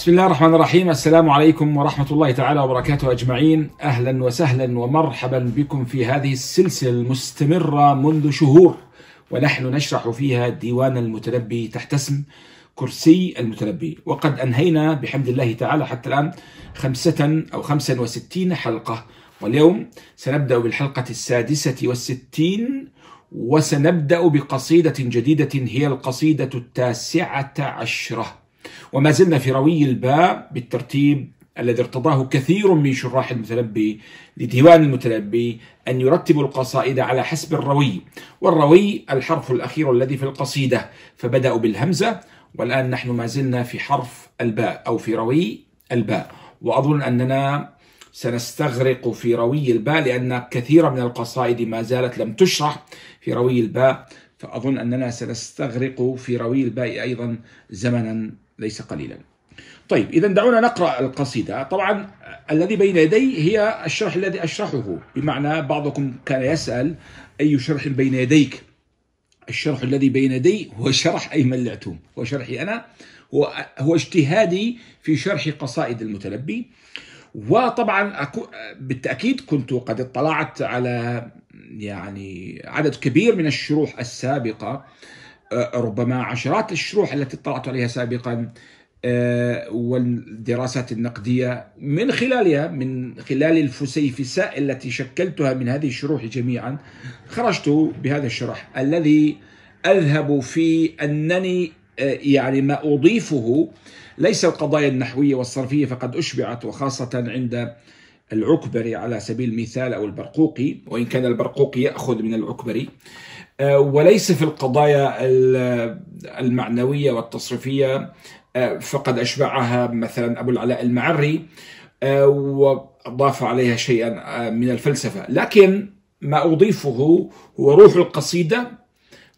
بسم الله الرحمن الرحيم السلام عليكم ورحمة الله تعالى وبركاته أجمعين أهلا وسهلا ومرحبا بكم في هذه السلسلة المستمرة منذ شهور ونحن نشرح فيها ديوان المتنبي تحت اسم كرسي المتنبي وقد أنهينا بحمد الله تعالى حتى الآن خمسة أو خمسا وستين حلقة واليوم سنبدأ بالحلقة السادسة والستين وسنبدأ بقصيدة جديدة هي القصيدة التاسعة عشرة وما زلنا في روي الباء بالترتيب الذي ارتضاه كثير من شراح المتنبي لديوان المتنبي أن يرتبوا القصائد على حسب الروي والروي الحرف الأخير الذي في القصيدة فبدأوا بالهمزة والآن نحن ما زلنا في حرف الباء أو في روي الباء. وأظن أننا سنستغرق في روي الباء لأن كثير من القصائد ما زالت لم تشرح في روي الباء فأظن أننا سنستغرق في روي الباء أيضا زمنا ليس قليلا. طيب إذا دعونا نقرأ القصيدة. طبعا الذي بين يدي هي الشرح الذي أشرحه. بمعنى بعضكم كان يسأل أي شرح بين يديك؟ الشرح الذي بين يدي هو شرح أيمن العتوم هو شرحي أنا. هو, هو اجتهادي في شرح قصائد المتنبي وطبعا بالتأكيد كنت قد اطلعت على يعني عدد كبير من الشروح السابقة. ربما عشرات الشروح التي اطلعت عليها سابقا والدراسات النقدية من خلالها من خلال الفسيفساء التي شكلتها من هذه الشروح جميعا خرجت بهذا الشرح الذي أذهب في أنني يعني ما أضيفه ليس القضايا النحوية والصرفية فقد أشبعت وخاصة عند العكبري على سبيل المثال أو البرقوقي وإن كان البرقوقي يأخذ من العكبري. وليس في القضايا المعنوية والتصريفية فقد أشبعها مثلا أبو العلاء المعري وأضاف عليها شيئا من الفلسفة. لكن ما أضيفه هو روح القصيدة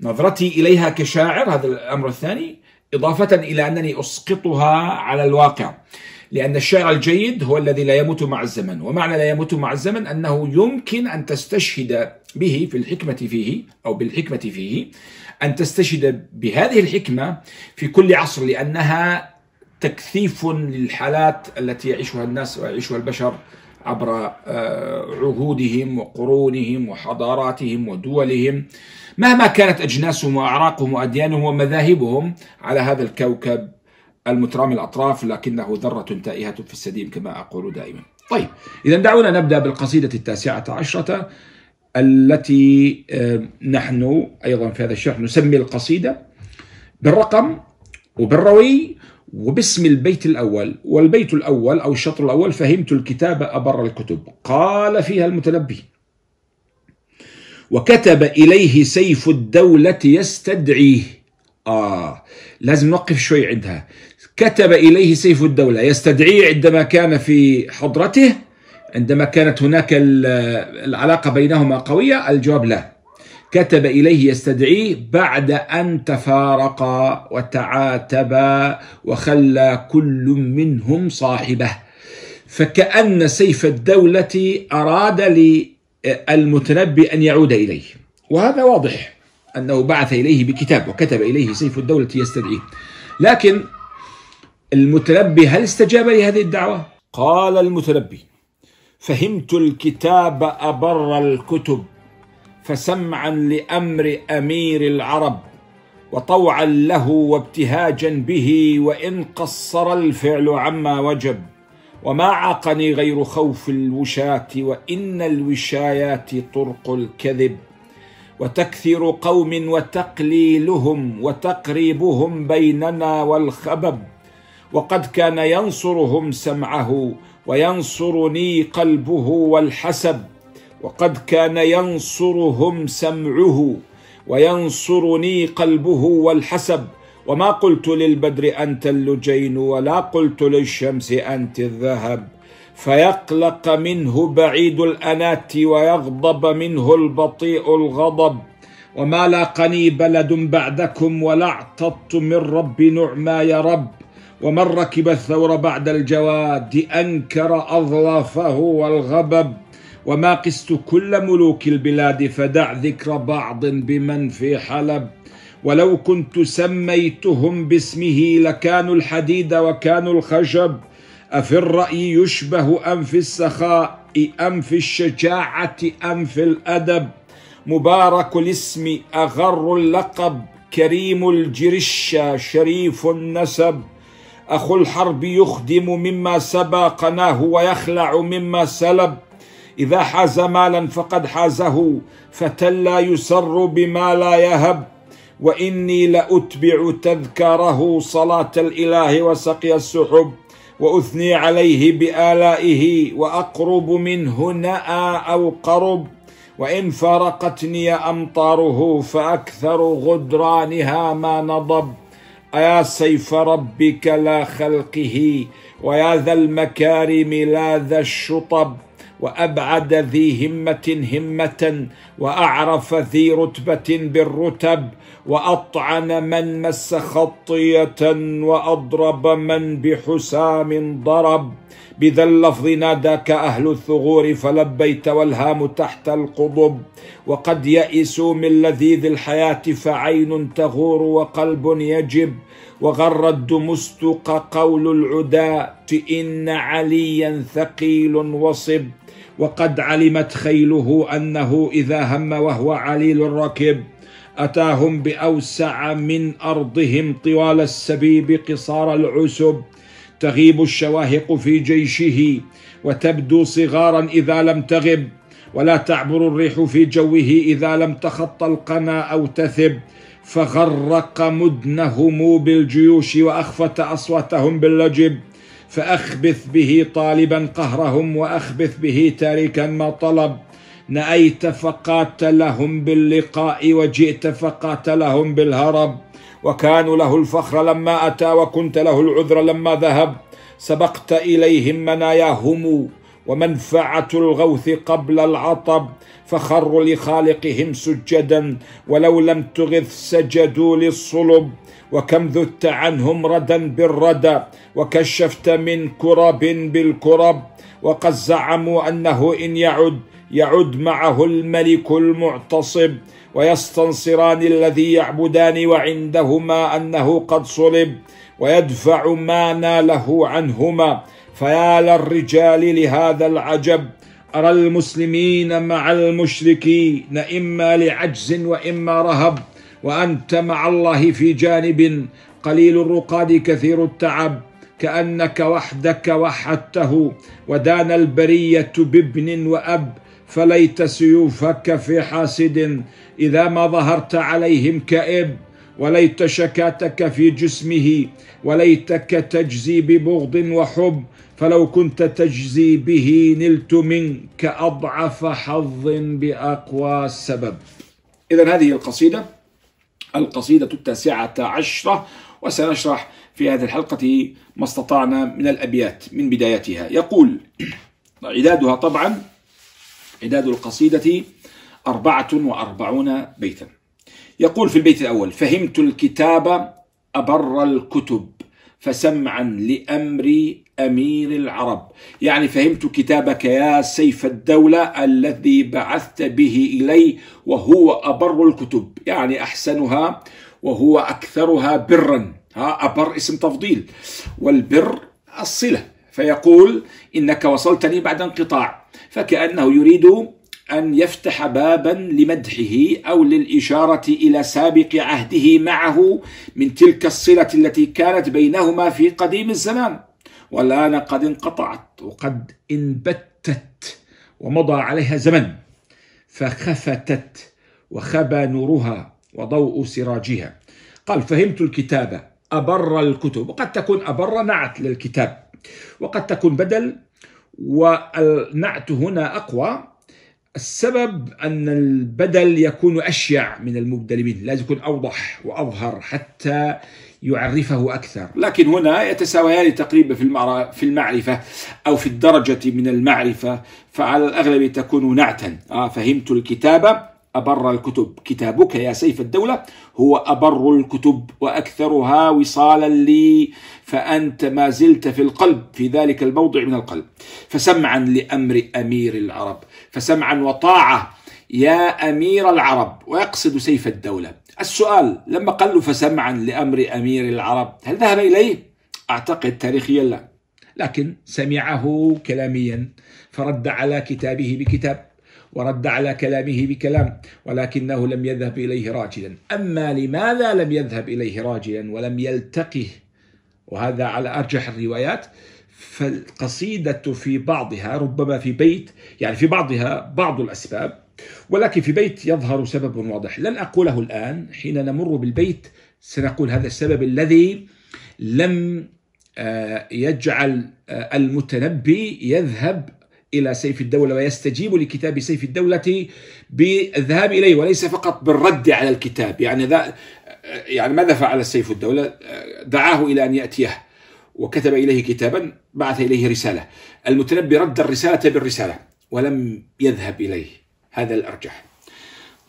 نظرتي إليها كشاعر هذا الأمر الثاني إضافة إلى أنني أسقطها على الواقع. لأن الشعر الجيد هو الذي لا يموت مع الزمن. ومعنى لا يموت مع الزمن أنه يمكن أن تستشهد به في الحكمة فيه أو بالحكمة فيه أن تستشهد بهذه الحكمة في كل عصر لأنها تكثيف للحالات التي يعيشها الناس ويعيشها البشر عبر عهودهم وقرونهم وحضاراتهم ودولهم. مهما كانت أجناسهم وأعراقهم وأديانهم ومذاهبهم على هذا الكوكب المترامي الأطراف لكنه ذرة تائهة في السديم كما أقول دائما. طيب إذا دعونا نبدأ بالقصيدة التاسعة عشرة التي نحن أيضا في هذا الشرح نسمي القصيدة بالرقم وبالروي وباسم البيت الأول. والبيت الأول أو الشطر الأول فهمت الكتاب أبر الكتب. قال فيها المتنبي وكتب إليه سيف الدولة يستدعيه. آه لازم نوقف شوي عندها. كتب إليه سيف الدولة يستدعيه عندما كان في حضرته عندما كانت هناك العلاقة بينهما قوية الجواب لا. كتب إليه يستدعيه بعد أن تفارقا وتعاتبا وخلى كل منهم صاحبه. فكأن سيف الدولة أراد للمتنبي أن يعود إليه. وهذا واضح أنه بعث إليه بكتاب وكتب إليه سيف الدولة يستدعيه. لكن المتنبي هل استجاب لهذه الدعوة؟ قال المتنبي فهمت الكتاب أبر الكتب فسمعا لأمر أمير العرب وطوعا له وابتهاجا به وإن قصر الفعل عما وجب وما عاقني غير خوف الوشاة وإن الوشايات طرق الكذب وتكثير قوم وتقليلهم وتقريبهم بيننا والخبب وقد كان ينصرهم سمعه وينصرني قلبه والحسب وقد كان ينصرهم سمعه وينصرني قلبه والحسب. وما قلت للبدر أنت اللجين ولا قلت للشمس أنت الذهب. فيقلق منه بعيد الأنات ويغضب منه البطيء الغضب. وما لاقني بلد بعدكم ولا اعتضت من رب نعما يا رب. ومن ركب الثور بعد الجواد أنكر أظلافه والغبب وما قست كل ملوك البلاد فدع ذكر بعض بمن في حلب. ولو كنت سميتهم باسمه لكانوا الحديد وكانوا الخشب. أفي الرأي يشبه أم في السخاء أم في الشجاعة أم في الأدب. مبارك الاسم أغر اللقب. كريم الجرشة شريف النسب. أخو الحرب يخدم مما سبى قناه ويخلع مما سلب. إذا حاز مالا فقد حازه فتى لا يسر بما لا يهب. وإني لأتبع تذكاره صلاة الإله وسقي السحب وأثني عليه بآلائه وأقرب منه نأى أو قرب. وإن فارقتني أمطاره فأكثر غدرانها ما نضب. أيا سيف ربك لا خلقه ويا ذا المكارم لا ذا الشطب. وأبعد ذي همة همة وأعرف ذي رتبة بالرتب وأطعن من مس خطية وأضرب من بحسام ضرب. بذا اللفظ ناداك أهل الثغور فلبيت والهام تحت القضب. وقد يئسوا من لذيذ الحياة فعين تغور وقلب يجب. وغر الدمستق قول العداة إن عليا ثقيل وصب. وقد علمت خيله أنه إذا هم وهو عليل الركب أتاهم بأوسع من أرضهم طوال السبيب قصار العسب. تغيب الشواهق في جيشه وتبدو صغارا إذا لم تغب ولا تعبر الريح في جوه إذا لم تخط القنا أو تثب. فغرق مدنهم بالجيوش وأخفت أصواتهم باللجب. فأخبث به طالبا قهرهم وأخبث به تاركا ما طلب. نأيت فقاتلهم باللقاء وجئت فقاتلهم بالهرب. وكانوا له الفخر لما أتى وكنت له العذر لما ذهب. سبقت إليهم مناياهم ومنفعة الغوث قبل العطب. فخروا لخالقهم سجدا ولو لم تغث سجدوا للصلب. وكم ذت عنهم ردا بالردى وكشفت من كرب بالكرب وقد زعموا أنه إن يعد يعد معه الملك المعتصب ويستنصران الذي يعبدان وعندهما أنه قد صلب ويدفع ما ناله عنهما. فيا للرجال لهذا العجب أرى المسلمين مع المشركين إما لعجز وإما رهب. وأنت مع الله في جانب قليل الرقاد كثير التعب كأنك وحدك وحدته ودان البرية بابن وأب فليت سيوفك في حاسد إذا ما ظهرت عليهم كئب وليت شكاتك في جسمه وليتك تجزي ببغض وحب فلو كنت تجزي به نلت منك أضعف حظ بأقوى السبب إذا هذه القصيدة. القصيدة التاسعة عشرة وسنشرح في هذه الحلقة ما استطعنا من الأبيات من بدايتها. يقول عدادها طبعا عداد القصيدة أربعة وأربعون بيتا. يقول في البيت الأول فهمت الكتاب أبر الكتب فسمعا لأمر أمير العرب. يعني فهمت كتابك يا سيف الدولة الذي بعثت به إلي وهو أبر الكتب. يعني أحسنها وهو أكثرها برا. ها أبر اسم تفضيل. والبر الصلة. فيقول إنك وصلتني بعد انقطاع. فكأنه يريد أن يفتح بابا لمدحه أو للإشارة إلى سابق عهده معه من تلك الصلة التي كانت بينهما في قديم الزمان. والآن قد انقطعت وقد انبتت ومضى عليها زمن فخفتت وخبى نورها وضوء سراجها. قال فهمت الكتابة أبر الكتب. وقد تكون أبر نعت للكتاب. وقد تكون بدل والنعت هنا أقوى. السبب أن البدل يكون أشيع من المبدل منه لازم يكون أوضح وأظهر حتى يعرفه أكثر. لكن هنا يتساويان تقريبا في في المعرفة أو في الدرجة من المعرفة فعلى الأغلب تكون نعتا. آه فهمت الكتابة أبر الكتب. كتابك يا سيف الدولة هو أبر الكتب وأكثرها وصالا لي فأنت ما زلت في القلب في ذلك الموضع من القلب. فسمعا لأمر أمير العرب فسمعا وطاعة يا أمير العرب ويقصد سيف الدولة. السؤال لما قال فسمعا لأمر أمير العرب؟ هل ذهب إليه؟ أعتقد تاريخيا لا. لكن سمعه كلاميا فرد على كتابه بكتاب ورد على كلامه بكلام ولكنه لم يذهب إليه راجلا. أما لماذا لم يذهب إليه راجلا ولم يلتقه؟ وهذا على أرجح الروايات. فالقصيدة في بعضها ربما في بيت يعني في بعضها بعض الأسباب ولكن في بيت يظهر سبب واضح. لن أقوله الآن حين نمر بالبيت سنقول هذا السبب الذي لم آه، يجعل آه، المتنبي يذهب إلى سيف الدولة ويستجيب لكتاب سيف الدولة بالذهاب إليه وليس فقط بالرد على الكتاب. يعني ذا يعني ماذا فعل سيف الدولة؟ دعاه إلى أن يأتيه وكتب إليه كتابا بعث إليه رسالة. المتنبي رد الرسالة بالرسالة ولم يذهب إليه. هذا الأرجح.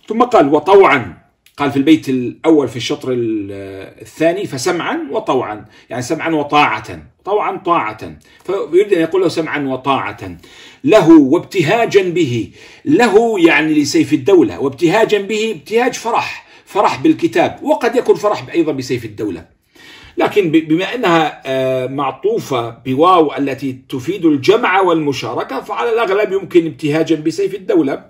ثم قال وطوعا. قال في البيت الأول في الشطر الثاني فسمعا وطوعا. يعني سمعا وطاعة. طوعا طاعة. فيريد أن يقول له سمعا وطاعة. له وابتهاجا به. له يعني لسيف الدولة. وابتهاجا به ابتهاج فرح. فرح بالكتاب. وقد يكون فرح أيضا بسيف الدولة. لكن بما انها آه، معطوفة بواو التي تفيد الجمع والمشاركة فعلى الأغلب يمكن ابتهاجا بسيف الدولة.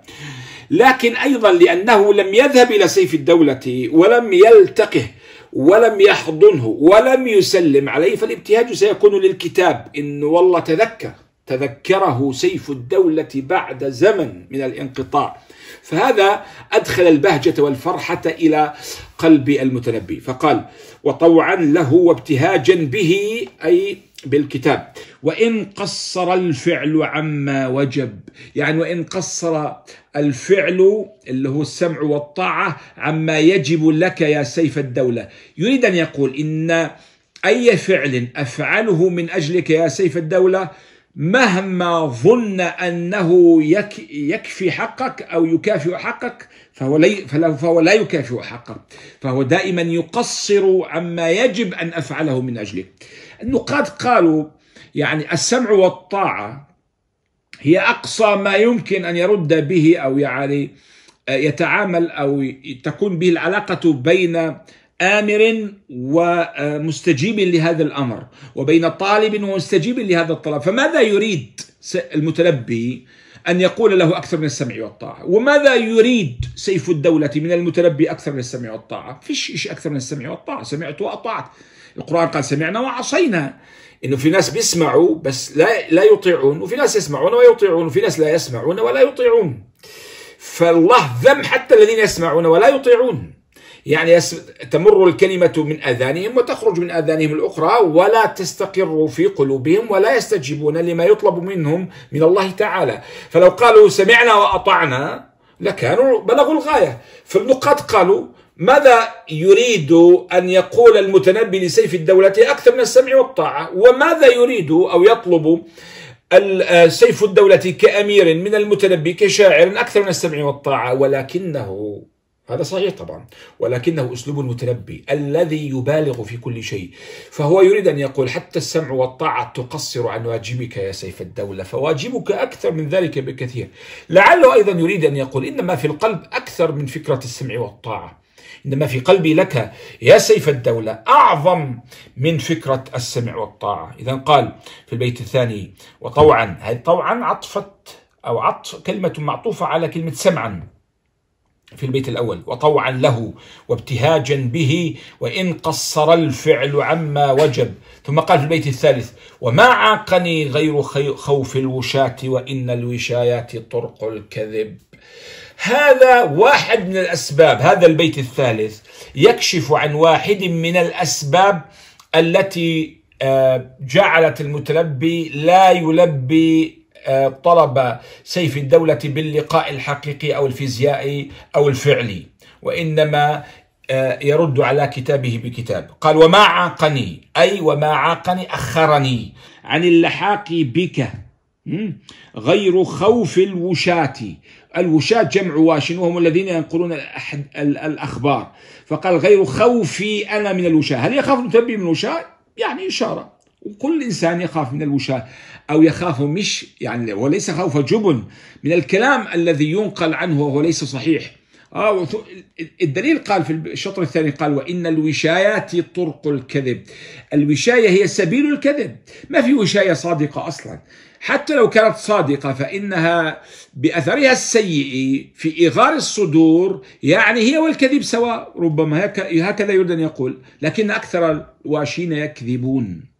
لكن أيضا لأنه لم يذهب إلى سيف الدولة ولم يلتقه ولم يحضنه ولم يسلم عليه فالابتهاج سيكون للكتاب. انه والله تذكر. تذكره سيف الدولة بعد زمن من الانقطاع. فهذا أدخل البهجة والفرحة إلى قلب المتنبي. فقال وطوعا له وابتهاجا به أي بالكتاب. وإن قصر الفعل عما وجب. يعني وإن قصر الفعل اللي هو السمع والطاعة عما يجب لك يا سيف الدولة. يريد أن يقول إن أي فعل أفعله من أجلك يا سيف الدولة مهما ظن أنه يكفي حقك أو يكافئ حقك فهو, لي فهو لا يكافئ حقك فهو دائما يقصر عما يجب أن أفعله من أجلك النقاد قالوا يعني السمع والطاعة هي أقصى ما يمكن أن يرد به أو يعني يتعامل أو تكون به العلاقة بين آمر ومستجيب لهذا الأمر وبين طالب ومستجيب لهذا الطلب. فماذا يريد المتنبي أن يقول له أكثر من السمع والطاعة؟ وماذا يريد سيف الدولة من المتنبي أكثر من السمع والطاعة؟ فيش شيء أكثر من السمع والطاعة. سمعت وأطعت. القرآن قال سمعنا وعصينا. إنه في ناس بيسمعوا بس لا لا يطيعون وفي ناس يسمعون ويطيعون وفي ناس لا يسمعون ولا يطيعون. فالله ذم حتى الذين يسمعون ولا يطيعون. يعني تمر الكلمة من آذانهم وتخرج من آذانهم الأخرى ولا تستقر في قلوبهم ولا يستجيبون لما يطلب منهم من الله تعالى. فلو قالوا سمعنا وأطعنا لكانوا بلغوا الغاية. فالنقاد قالوا ماذا يريد أن يقول المتنبي لسيف الدولة أكثر من السمع والطاعة؟ وماذا يريد أو يطلب سيف الدولة كأمير من المتنبي كشاعر أكثر من السمع والطاعة؟ ولكنه هذا صحيح طبعا ولكنه أسلوب المتنبي الذي يبالغ في كل شيء. فهو يريد أن يقول حتى السمع والطاعة تقصر عن واجبك يا سيف الدولة فواجبك أكثر من ذلك بكثير. لعله أيضا يريد أن يقول إنما في القلب أكثر من فكرة السمع والطاعة. إنما في قلبي لك يا سيف الدولة أعظم من فكرة السمع والطاعة. اذا قال في البيت الثاني وطوعا هذه طوعا عطفت أو عطف كلمة معطوفة على كلمة سمعا. في البيت الأول وطوعا له وابتهاجا به وإن قصر الفعل عما وجب. ثم قال في البيت الثالث وما عاقني غير خوف الوشاة وإن الوشايات طرق الكذب. هذا واحد من الأسباب هذا البيت الثالث يكشف عن واحد من الأسباب التي آه، جعلت المتلبي لا يلبي طلب سيف الدولة باللقاء الحقيقي أو الفيزيائي أو الفعلي وإنما آه، يرد على كتابه بكتاب. قال وما عاقني. أي وما عاقني أخرني. عن اللحاق بك غير خوف الوشاة. الوشاة جمع واش وهم الذين ينقلون الأخبار. فقال غير خوفي أنا من الوشاة. هل يخاف المتنبي من الوشاة؟ يعني إشارة. وكل إنسان يخاف من الوشاة أو يخاف مش يعني وليس خوف جبن من الكلام الذي ينقل عنه وهو ليس صحيح. آه الدليل قال في الشطر الثاني قال وإن الوشايات طرق الكذب. الوشاية هي سبيل الكذب. ما في وشاية صادقة أصلا. حتى لو كانت صادقة فإنها بأثرها السيء في إغار الصدور يعني هي والكذب سواء. ربما هكذا يريد أن يقول. لكن أكثر الواشين يكذبون.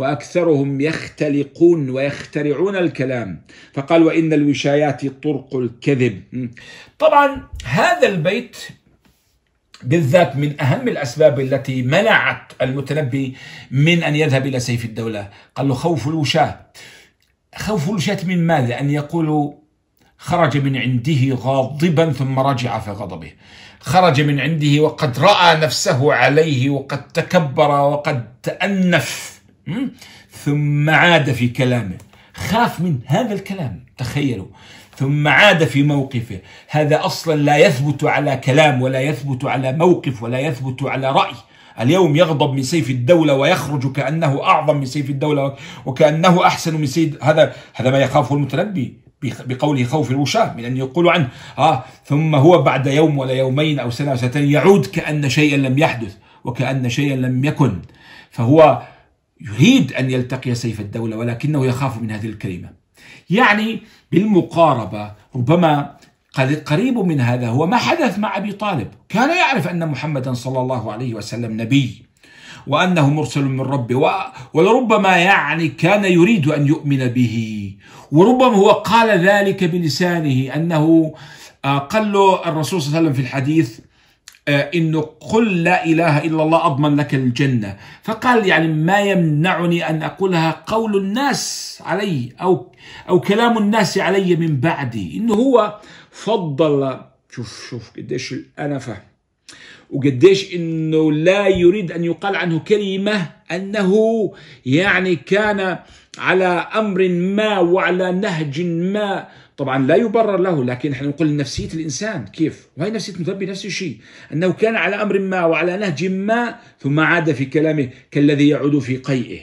وأكثرهم يختلقون ويخترعون الكلام. فقال وإن الوشايات طرق الكذب. طبعا هذا البيت بالذات من أهم الأسباب التي منعت المتنبي من أن يذهب إلى سيف الدولة. قال له خوف الوشاة. خوف الوشاة من ماذا؟ أن يقولوا خرج من عنده غاضبا ثم رجع في غضبه خرج من عنده وقد رأى نفسه عليه وقد تكبر وقد تأنف. ثم عاد في كلامه. خاف من هذا الكلام تخيلوا. ثم عاد في موقفه. هذا أصلا لا يثبت على كلام ولا يثبت على موقف ولا يثبت على رأي. اليوم يغضب من سيف الدولة ويخرج كأنه أعظم من سيف الدولة وكأنه أحسن من سيد هذا هذا ما يخافه المتنبي بقوله خوف الوشاة من أن يقولوا عنه. آه. ثم هو بعد يوم ولا يومين أو سنة أو سنتين يعود كأن شيئا لم يحدث وكأن شيئا لم يكن. فهو يريد أن يلتقي سيف الدولة ولكنه يخاف من هذه الكلمة. يعني بالمقاربة ربما قريب من هذا هو ما حدث مع أبي طالب. كان يعرف أن محمدا صلى الله عليه وسلم نبي وأنه مرسل من ربه ولربما يعني كان يريد أن يؤمن به. وربما هو قال ذلك بلسانه أنه آه، قال له الرسول صلى الله عليه وسلم في الحديث إنه قل لا إله إلا الله أضمن لك الجنة. فقال يعني ما يمنعني أن أقولها قول الناس علي أو أو كلام الناس علي من بعدي. إنه هو فضل شوف شوف قديش الانفه وقديش إنه لا يريد أن يقال عنه كلمة أنه يعني كان على أمر ما وعلى نهج ما طبعا لا يبرر له لكن إحنا نقول نفسية الإنسان كيف؟ وهي نفسية المتنبي نفس الشيء أنه كان على أمر ما وعلى نهج ما ثم عاد في كلامه كالذي يعود في قيئه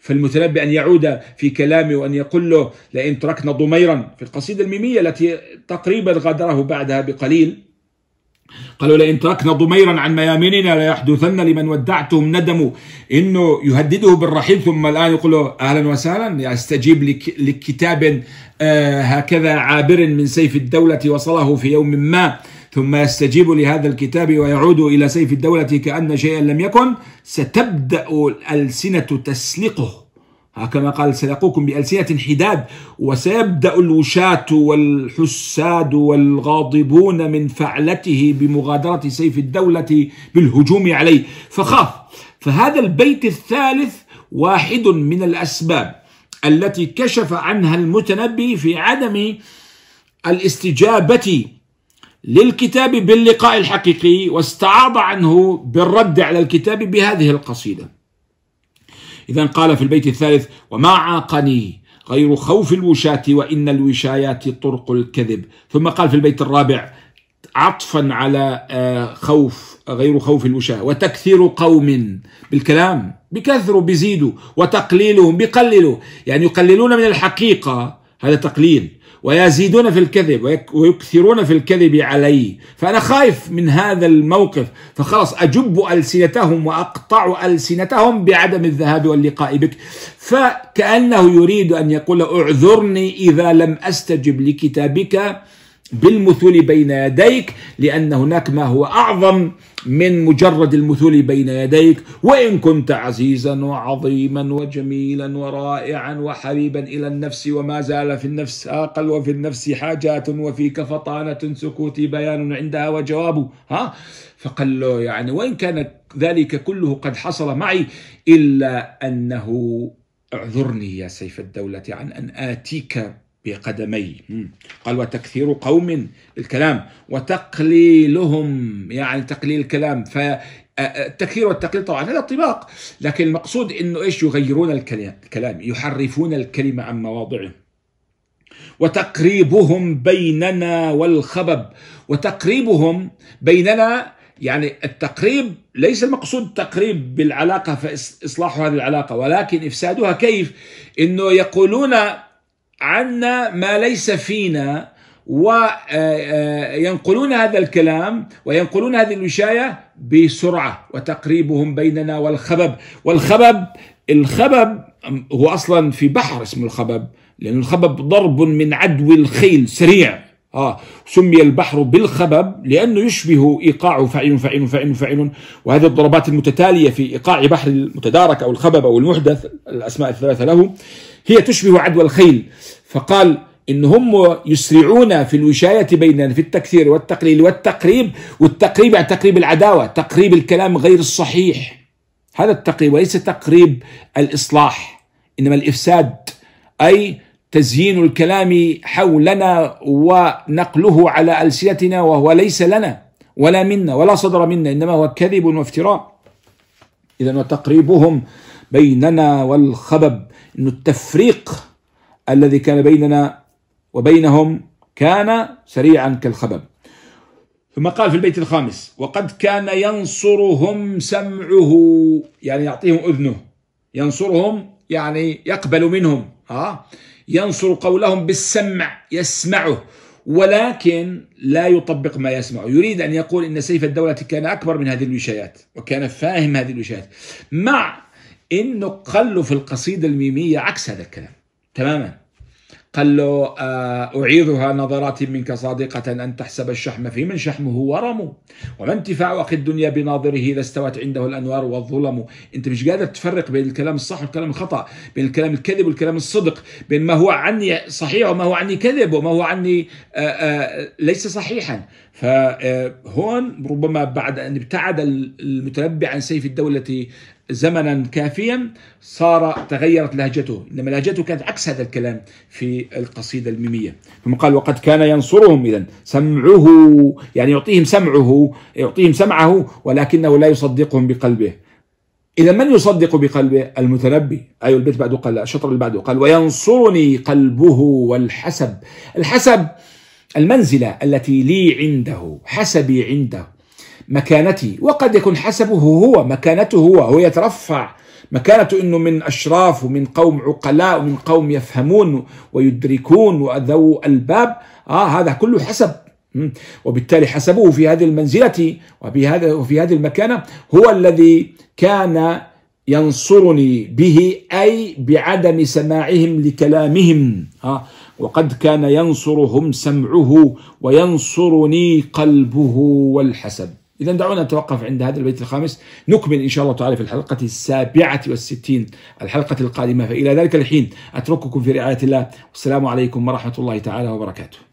فالمتنبي أن يعود في كلامه وأن يقول له لئن تركنا ضميرا في القصيدة الميمية التي تقريبا غادره بعدها بقليل قالوا لئن تركنا ضميرا عن ميامننا ليحدثن لمن ودعتهم ندموا إنه يهدده بالرحيل ثم الآن يقول له أهلا وسهلا يستجيب لكتاب آه هكذا عابر من سيف الدولة وصله في يوم ما. ثم يستجيب لهذا الكتاب ويعود إلى سيف الدولة كأن شيئا لم يكن. ستبدأ الألسنة تسلقه. كما قال سيقوكم بألسنة حداد وسيبدأ الوشاة والحساد والغاضبون من فعلته بمغادرة سيف الدولة بالهجوم عليه. فخاف. فهذا البيت الثالث واحد من الأسباب التي كشف عنها المتنبي في عدم الاستجابة للكتاب باللقاء الحقيقي واستعاض عنه بالرد على الكتاب بهذه القصيدة. إذا قال في البيت الثالث وما عاقني غير خوف الوشاة وإن الوشايات طرق الكذب. ثم قال في البيت الرابع عطفا على آه، خوف غير خوف الوشاة وتكثير قوم بالكلام بكثروا بيزيدوا وتقليلهم بقللوا يعني يقللون من الحقيقة هذا تقليل. ويزيدون في الكذب ويكثرون في الكذب علي. فأنا خايف من هذا الموقف. فخلاص أجب ألسنتهم وأقطع ألسنتهم بعدم الذهاب واللقاء بك. فكأنه يريد أن يقول أعذرني إذا لم أستجب لكتابك بالمثول بين يديك لأن هناك ما هو أعظم من مجرد المثول بين يديك. وإن كنت عزيزا وعظيما وجميلا ورائعا وحبيبا إلى النفس وما زال في النفس أقل وفي النفس حاجات وفيك فطانة سكوتي بيان عندها وجواب. ها؟ فقال له يعني وإن كان ذلك كله قد حصل معي إلا أنه اعذرني يا سيف الدولة عن أن آتيك بقدمي. قال وتكثير قوم الكلام وتقليلهم يعني تقليل الكلام. ف التكثير والتقليل طبعا هذا طباق لكن المقصود إنه إيش؟ يغيرون الكلام يحرفون الكلمة عن مواضعه وتقريبهم بيننا والخبب. وتقريبهم بيننا يعني التقريب ليس المقصود التقريب بالعلاقة فإصلاح هذه العلاقة ولكن إفسادها كيف؟ إنه يقولون عنا ما ليس فينا وينقلون هذا الكلام وينقلون هذه الوشاية بسرعة وتقريبهم بيننا والخبب. والخبب الخبب هو أصلا في بحر اسمه الخبب لأن الخبب ضرب من عدو الخيل سريع. آه سمي البحر بالخبب لأنه يشبه إيقاع فعيل فعيل فعيل فعيل وهذه الضربات المتتالية في إيقاع بحر المتدارك أو الخبب أو المحدث الأسماء الثلاثة له. هي تشبه عدوى الخيل. فقال إن هم يسرعون في الوشاية بيننا في التكثير والتقليل والتقريب والتقريب يعني تقريب العداوة تقريب الكلام غير الصحيح. هذا التقريب وليس تقريب الإصلاح إنما الإفساد أي تزيين الكلام حولنا ونقله على ألسنتنا وهو ليس لنا ولا منا ولا صدر منا إنما هو كذب وافتراء. إذا وتقريبهم بيننا والخبب. إن التفريق الذي كان بيننا وبينهم كان سريعا كالخبب ثم قال في البيت الخامس وقد كان ينصرهم سمعه يعني يعطيهم أذنه. ينصرهم يعني يقبل منهم ها ينصر قولهم بالسمع يسمعه. ولكن لا يطبق ما يسمع. يريد أن يقول إن سيف الدولة كان أكبر من هذه الوشايات وكان فاهم هذه الوشايات مع أنه قال في القصيدة الميمية عكس هذا الكلام تماما. قال له آه، أعيذها نظرات منك صادقة أن تحسب الشحم في من شحمه ورم وما انتفاع أخي الدنيا بناظره إذا استوت عنده الأنوار والظلم. أنت مش قادر تفرق بين الكلام الصح والكلام الخطأ بين الكلام الكذب والكلام الصدق بين ما هو عني صحيح وما هو عني كذب وما هو عني آآ آه، آآ آه، ليس صحيحا. فهون ربما بعد أن ابتعد المتنبي عن سيف الدولة زمنا كافيا صار تغيرت لهجته. إنما لهجته كانت عكس هذا الكلام في القصيدة الميمية. ثم قال وقد كان ينصرهم اذا سمعه يعني يعطيهم سمعه يعطيهم سمعه ولكنه لا يصدقهم بقلبه. إذا من يصدق بقلبه؟ المتنبي. أي البيت بعده قال الشطر اللي بعده قال وينصرني قلبه والحسب. الحسب المنزلة التي لي عنده حسبي عنده. مكانتي وقد يكون حسبه هو مكانته هو هو يترفع. مكانته إنه من أشراف ومن قوم عقلاء ومن قوم يفهمون ويدركون وذو الباب. آه هذا كله حسب. وبالتالي حسبه في هذه المنزلة وفي هذا وفي هذه المكانة. هو الذي كان ينصرني به أي بعدم سماعهم لكلامهم. وقد كان ينصرهم سمعه وينصرني قلبه والحسب إذا دعونا نتوقف عند هذا البيت الخامس. نكمل إن شاء الله تعالى في الحلقة السابعة والستين الحلقة القادمة. فإلى ذلك الحين أترككم في رعاية الله. والسلام عليكم ورحمة الله تعالى وبركاته.